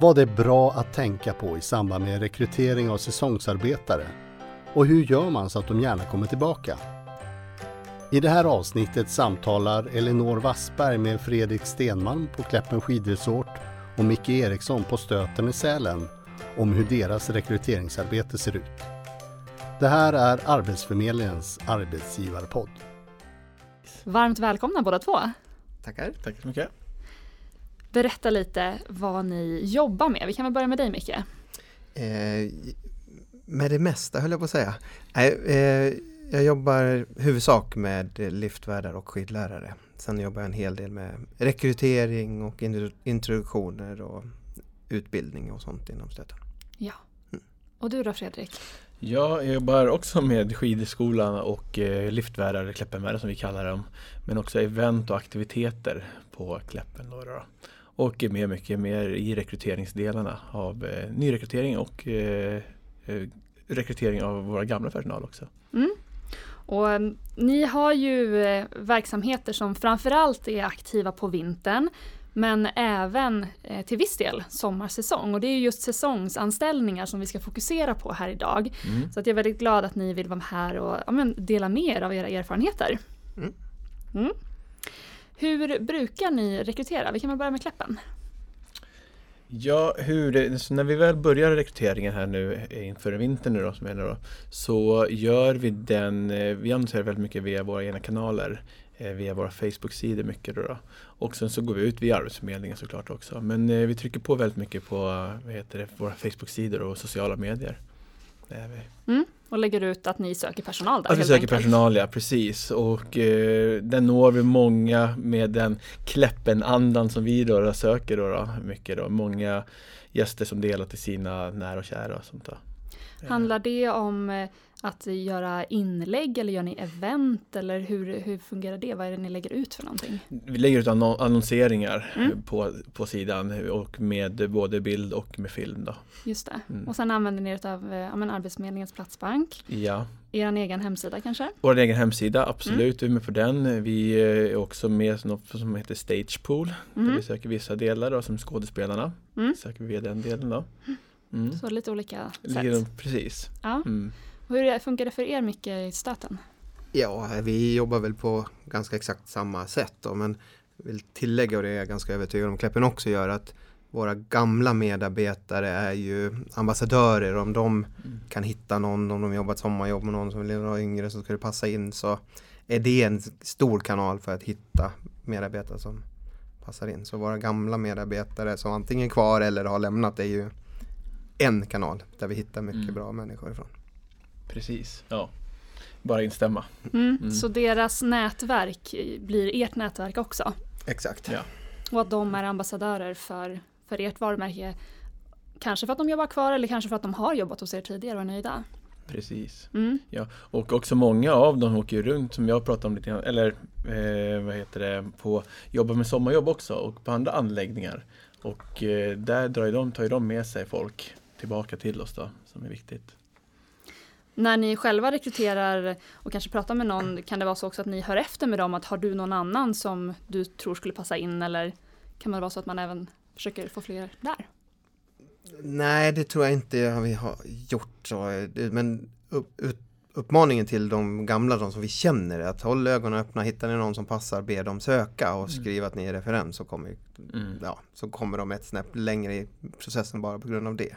Vad är bra att tänka på i samband med rekrytering av säsongsarbetare? Och hur gör man så att de gärna kommer tillbaka? I det här avsnittet samtalar Elinor Wassberg med Fredrik Stenman på Kläppen skidresort och Micke Eriksson på Stöten i Sälen om hur deras rekryteringsarbete ser ut. Det här är Arbetsförmedlingens arbetsgivarpodd. Varmt välkomna båda två. Tackar. Tack så mycket. Berätta lite vad ni jobbar med. Vi kan väl börja med dig Micke. Eh, med det mesta höll jag på att säga. Eh, jag jobbar huvudsak med liftvärdar och skidlärare. Sen jobbar jag en hel del med rekrytering och introduktioner och utbildning och sånt inom stöten. Ja. Mm. Och du då Fredrik? Ja, jag jobbar också med skidskolan och eh, liftvärdar, Kläppenvärdar som vi kallar dem. Men också event och aktiviteter på Kläppen. Då, då. Och med mycket mer i rekryteringsdelarna av eh, nyrekrytering och eh, eh, rekrytering av våra gamla personal också. Mm. Och um, ni har ju eh, verksamheter som framförallt är aktiva på vintern men även eh, till viss del sommarsäsong och det är just säsongsanställningar som vi ska fokusera på här idag. Mm. Så att jag är väldigt glad att ni vill vara här och ja, men, dela med er av era erfarenheter. Mm. Hur brukar ni rekrytera? Vi kan väl börja med Kläppen. Ja, hur det, när vi väl börjar rekryteringen här nu inför vintern nu då, som är nu då, så gör vi den, eh, vi annonserar väldigt mycket via våra egna kanaler, eh, via våra Facebook-sidor mycket då, då. Och sen så går vi ut via Arbetsförmedlingen såklart också. Men eh, vi trycker på väldigt mycket på vad heter det, våra Facebook-sidor och sociala medier. Mm, och lägger ut att ni söker personal där? Att vi söker enkelt. personal, ja precis. Och eh, den når vi många med den Kläppen-andan som vi då, då söker då, då, mycket då. Många gäster som delar till sina nära och kära och sånt där. Handlar det om eh, att göra inlägg eller gör ni event eller hur, hur fungerar det? Vad är det ni lägger ut för någonting? Vi lägger ut annonseringar mm. på, på sidan och med både bild och med film. Då. Just det. Mm. Och sen använder ni er av eh, ja, Arbetsförmedlingens platsbank. Ja. Er egen hemsida kanske? Vår egen hemsida, absolut. Mm. Vi är med på den. Vi är också med i något som heter Stagepool. Mm. Där vi söker vissa delar då, som skådespelarna. Mm. Söker vi den delen då. Mm. Så lite olika sätt. Precis. Ja. Hur funkar det för er mycket i stöten? Ja, vi jobbar väl på ganska exakt samma sätt då, men vill tillägga och det är jag ganska övertygad om Kläppen också gör att våra gamla medarbetare är ju ambassadörer om de mm. kan hitta någon, om de jobbar ett sommarjobb med någon som vill vara yngre så ska det passa in så är det en stor kanal för att hitta medarbetare som passar in. Så våra gamla medarbetare som antingen är kvar eller har lämnat är ju en kanal där vi hittar mycket mm. bra människor ifrån. Precis, ja. Bara instämma. Mm. Mm. Så deras nätverk blir ert nätverk också? Exakt. Ja. Och att de är ambassadörer för, för ert varumärke. Kanske för att de jobbar kvar eller kanske för att de har jobbat hos er tidigare och är nöjda? Precis. Mm. Ja. Och också många av dem åker runt som jag pratade om lite grann, eller eh, vad heter det, på jobbar med sommarjobb också och på andra anläggningar. Och eh, där drar de, tar ju de med sig folk tillbaka till oss då, som är viktigt. När ni själva rekryterar och kanske pratar med någon, kan det vara så också att ni hör efter med dem att har du någon annan som du tror skulle passa in eller kan det vara så att man även försöker få fler där? Nej, det tror jag inte vi har gjort så. Men upp, uppmaningen till de gamla, de som vi känner, är att håll ögonen öppna, hittar ni någon som passar, be dem söka och mm. skriva att ni är referens så kommer, mm. ja, så kommer de ett snäpp längre i processen bara på grund av det.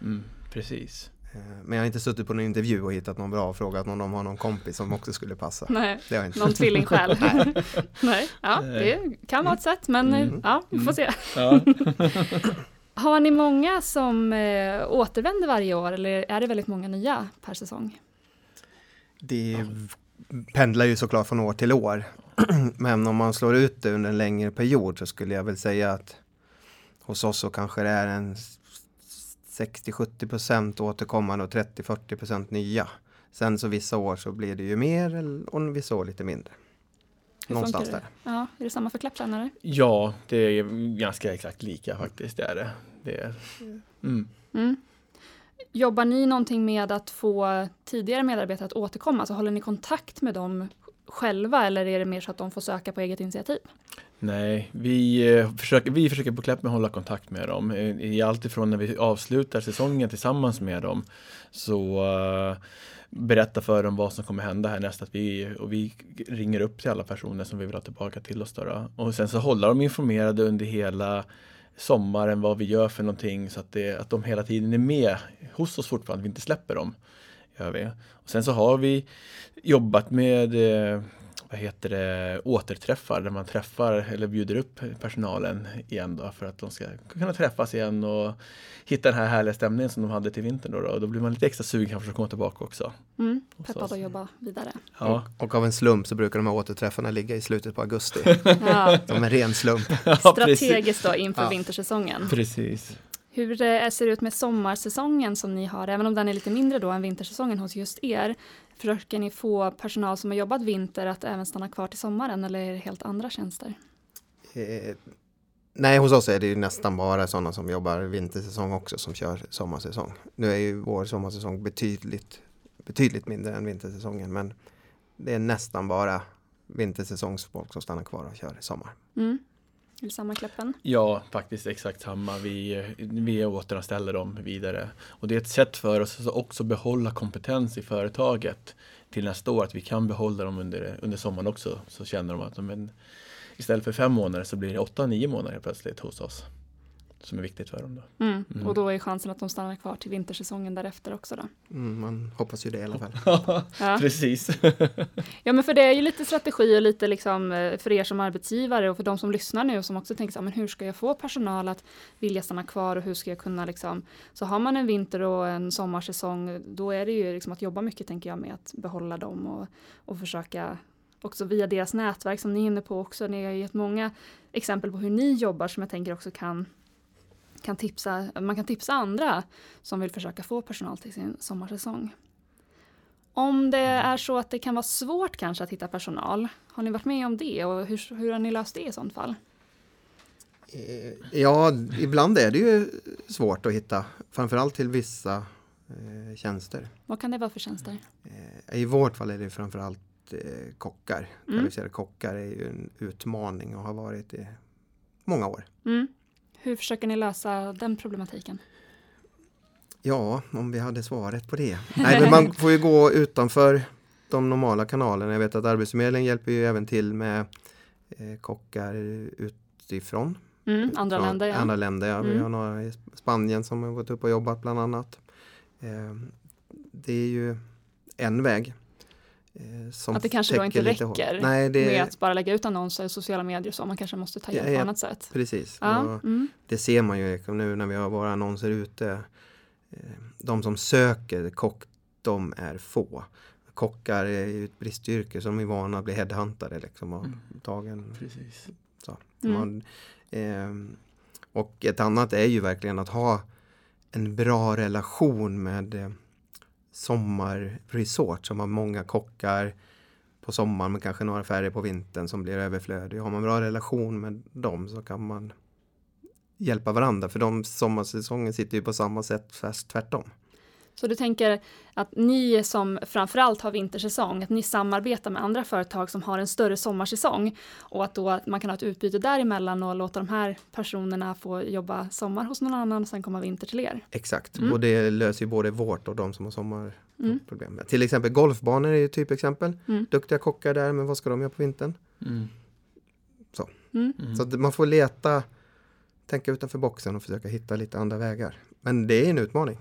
Mm, precis. Eh, men jag har inte suttit på någon intervju och hittat någon bra och frågat om de har någon kompis som också skulle passa. Nej, det har inte. någon tvilling själv. Nej. Nej, ja, det kan vara ett sätt men mm. ja, vi får se. Ja. har ni många som äh, återvänder varje år eller är det väldigt många nya per säsong? Det pendlar ju såklart från år till år. men om man slår ut det under en längre period så skulle jag väl säga att hos oss så kanske det är en 60-70% återkommande och 30-40% nya. Sen så vissa år så blir det ju mer och vissa år lite mindre. Hur Någonstans där. Ja, är det samma för klapptränare? Ja, det är ganska exakt lika faktiskt. Det är det. det är, mm. Mm. Jobbar ni någonting med att få tidigare medarbetare att återkomma? Så håller ni kontakt med dem själva eller är det mer så att de får söka på eget initiativ? Nej, vi eh, försöker, vi försöker på Kläppen hålla kontakt med dem. Eh, I allt ifrån när vi avslutar säsongen tillsammans med dem så eh, berätta för dem vad som kommer hända härnäst. Att vi, och vi ringer upp till alla personer som vi vill ha tillbaka till oss. Då, då. Och sen så hålla dem informerade under hela sommaren vad vi gör för någonting så att, det, att de hela tiden är med hos oss fortfarande, vi inte släpper dem. Gör vi. Och sen så har vi jobbat med eh, vad heter det, återträffar där man träffar eller bjuder upp personalen igen då för att de ska kunna träffas igen och hitta den här härliga stämningen som de hade till vintern då. Då, och då blir man lite extra sugen kanske att komma tillbaka också. Mm, peppad att jobba vidare. Ja. Och, och, av en slump så brukar de här återträffarna ligga i slutet på augusti. ja. De är ren slump. Strategiskt då inför ja. vintersäsongen. Precis. Hur det ser det ut med sommarsäsongen som ni har, även om den är lite mindre då än vintersäsongen hos just er? Försöker ni få personal som har jobbat vinter att även stanna kvar till sommaren eller är det helt andra tjänster? Eh, nej, hos oss är det ju nästan bara sådana som jobbar vintersäsong också som kör sommarsäsong. Nu är ju vår sommarsäsong betydligt, betydligt mindre än vintersäsongen men det är nästan bara vintersäsongsfolk som stannar kvar och kör i sommar. Mm. Eller samma Kläppen? Ja, faktiskt exakt samma. Vi, vi återanställer dem vidare. Och det är ett sätt för oss att också behålla kompetens i företaget till nästa år. Att vi kan behålla dem under, under sommaren också. Så känner de att men, istället för fem månader så blir det åtta, nio månader plötsligt hos oss som är viktigt för dem. Då. Mm. Mm. Och då är chansen att de stannar kvar till vintersäsongen därefter också då? Mm, man hoppas ju det i alla fall. ja, precis. ja, men för det är ju lite strategi och lite liksom eh, för er som arbetsgivare och för de som lyssnar nu och som också tänker så men hur ska jag få personal att vilja stanna kvar och hur ska jag kunna liksom, så har man en vinter och en sommarsäsong, då är det ju liksom att jobba mycket tänker jag med att behålla dem och, och försöka också via deras nätverk som ni är inne på också. Ni har gett många exempel på hur ni jobbar som jag tänker också kan kan tipsa, man kan tipsa andra som vill försöka få personal till sin sommarsäsong. Om det är så att det kan vara svårt kanske att hitta personal, har ni varit med om det och hur, hur har ni löst det i sånt fall? Eh, ja, ibland är det ju svårt att hitta, framförallt till vissa eh, tjänster. Vad kan det vara för tjänster? Eh, I vårt fall är det framförallt eh, kockar. Mm. Kvalificerade kockar är ju en utmaning och har varit i många år. Mm. Hur försöker ni lösa den problematiken? Ja, om vi hade svaret på det. Nej, men man får ju gå utanför de normala kanalerna. Jag vet att Arbetsförmedlingen hjälper ju även till med eh, kockar utifrån. Mm, andra Från, länder, ja. Andra länder, ja. Mm. Vi har några i Spanien som har gått upp och jobbat bland annat. Eh, det är ju en väg. Eh, att det kanske då inte räcker Nej, det... med att bara lägga ut annonser i sociala medier så man kanske måste ta hjälp ja, ja, på annat sätt. Precis, ja, mm. det ser man ju nu när vi har våra annonser ute. Eh, de som söker kock, de är få. Kockar är ju ett bristyrke som är vana att bli headhuntade liksom och mm. tagen. Precis. Så. Mm. Man, eh, och ett annat är ju verkligen att ha en bra relation med eh, sommarresort som har många kockar på sommaren men kanske några färre på vintern som blir överflödiga. Har man bra relation med dem så kan man hjälpa varandra för de sommarsäsongen sitter ju på samma sätt fast tvärtom. Så du tänker att ni som framförallt har vintersäsong, att ni samarbetar med andra företag som har en större sommarsäsong och att då man kan ha ett utbyte däremellan och låta de här personerna få jobba sommar hos någon annan och sen komma vinter till er? Exakt, mm. och det löser ju både vårt och de som har sommarproblem. Mm. Till exempel golfbanor är ju typexempel. Mm. Duktiga kockar där, men vad ska de göra på vintern? Mm. Så, mm. Mm. så man får leta, tänka utanför boxen och försöka hitta lite andra vägar. Men det är en utmaning.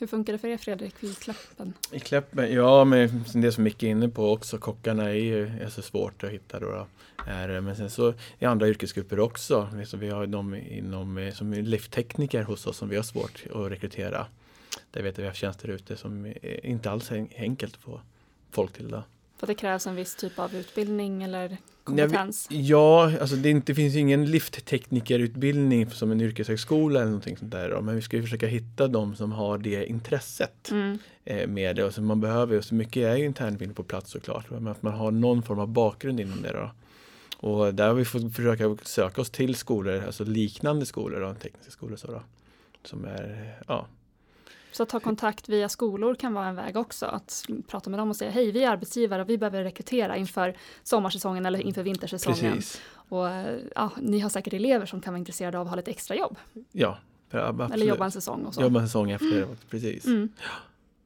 Hur funkar det för er Fredrik i Kläppen? I Kläppen, ja men det som Micke är inne på också, kockarna är ju är så svårt att hitta då. då. Är, men sen så i andra yrkesgrupper också. Så vi har de inom, som lifttekniker hos oss som vi har svårt att rekrytera. Där vet vi har tjänster ute som inte alls är enkelt att få folk till. Då. För det krävs en viss typ av utbildning eller kompetens? Ja, alltså det, inte, det finns ingen liftteknikerutbildning som en yrkeshögskola eller någonting sånt där. Men vi ska ju försöka hitta de som har det intresset mm. Eh, med det. Och så man behöver, så mycket är ju internutbildning på plats såklart. Men att man har någon form av bakgrund inom det då. Och där har vi fått försöka söka oss till skolor, alltså liknande skolor, då, tekniska skolor så då, som är, ja, Så att ta kontakt via skolor kan vara en väg också. Att prata med dem och säga hej, vi är arbetsgivare och vi behöver rekrytera inför sommarsäsongen eller inför vintersäsongen. Precis. Och ja, ni har säkert elever som kan vara intresserade av att ha lite extra jobb. Ja, absolut. Eller jobba en säsong och så. Jobba en säsong efter, precis. Mm.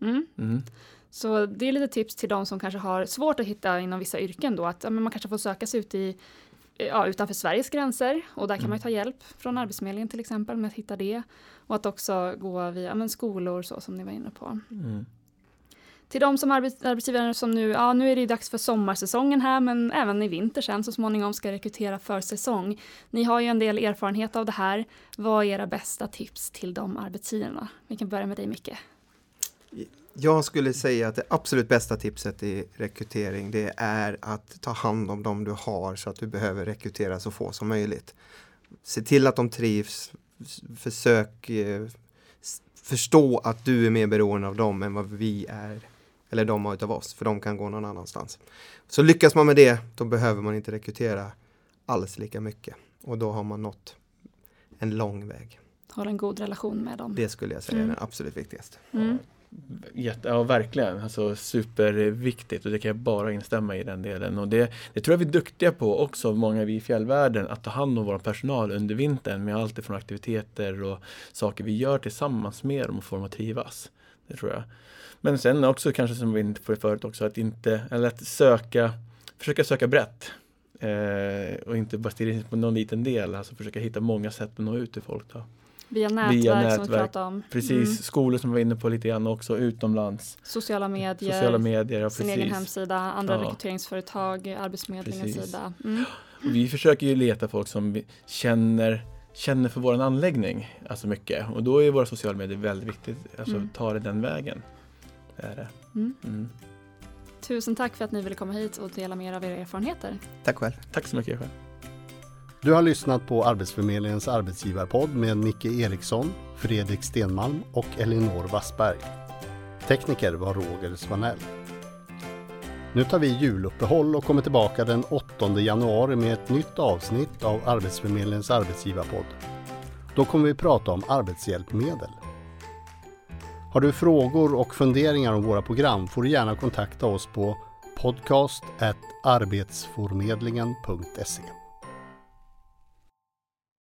Mm. Mm. Så det är lite tips till de som kanske har svårt att hitta inom vissa yrken då, att ja, man kanske får söka sig ut i, ja, utanför Sveriges gränser och där kan man ju ta hjälp från Arbetsförmedlingen till exempel med att hitta det. Och att också gå via men skolor så som ni var inne på. Mm. Till de som arbets arbetsgivare som nu, ja nu är det dags för sommarsäsongen här men även i vinter sen så småningom ska rekrytera för säsong. Ni har ju en del erfarenhet av det här. Vad är era bästa tips till de arbetsgivarna? Vi kan börja med dig Micke. Jag skulle säga att det absolut bästa tipset i rekrytering det är att ta hand om dem du har så att du behöver rekrytera så få som möjligt. Se till att de trivs. Försök eh, förstå att du är mer beroende av dem än vad vi är eller de har utav oss, för de kan gå någon annanstans. Så lyckas man med det, då behöver man inte rekrytera alls lika mycket och då har man nått en lång väg. Hålla en god relation med dem. Det skulle jag säga är Mm. det absolut viktigaste. Mm. Jätte, ja, verkligen. Alltså, superviktigt och det kan jag bara instämma i den delen. Och det, det tror jag vi är duktiga på också, många vi i fjällvärlden, att ta hand om vår personal under vintern med allt ifrån aktiviteter och saker vi gör tillsammans med dem och får dem att trivas. Det tror jag. Men sen också kanske som vi var inne på förut också, att inte, eller att söka, försöka söka brett. Eh, och inte bara stirra in på någon liten del, alltså försöka hitta många sätt att nå ut till folk. Då. Via nätverk, Via som vi nätverk. pratade om. Precis, Mm. skolor som vi var inne på lite grann också, utomlands. Sociala medier. Sociala medier, ja, sin precis. egen hemsida, andra Ja. rekryteringsföretag, Arbetsförmedlingens sida. Mm. Och Vi försöker ju leta folk som vi känner, känner för vår anläggning alltså mycket. Och då är våra sociala medier väldigt viktigt. Alltså Mm. ta det den vägen. Det är det. Mm. Mm. Tusen tack för att ni ville komma hit och dela med er av era erfarenheter. Tack själv. Tack så mycket själv. Du har lyssnat på Arbetsförmedlingens arbetsgivarpodd med Micke Eriksson, Fredrik Stenmalm och Elinor Wassberg. Tekniker var Roger Svanell. Nu tar vi juluppehåll och kommer tillbaka den 8 januari med ett nytt avsnitt av Arbetsförmedlingens arbetsgivarpodd. Då kommer vi prata om arbetshjälpmedel. Har du frågor och funderingar om våra program får du gärna kontakta oss på podcastarbetsformedlingen.se.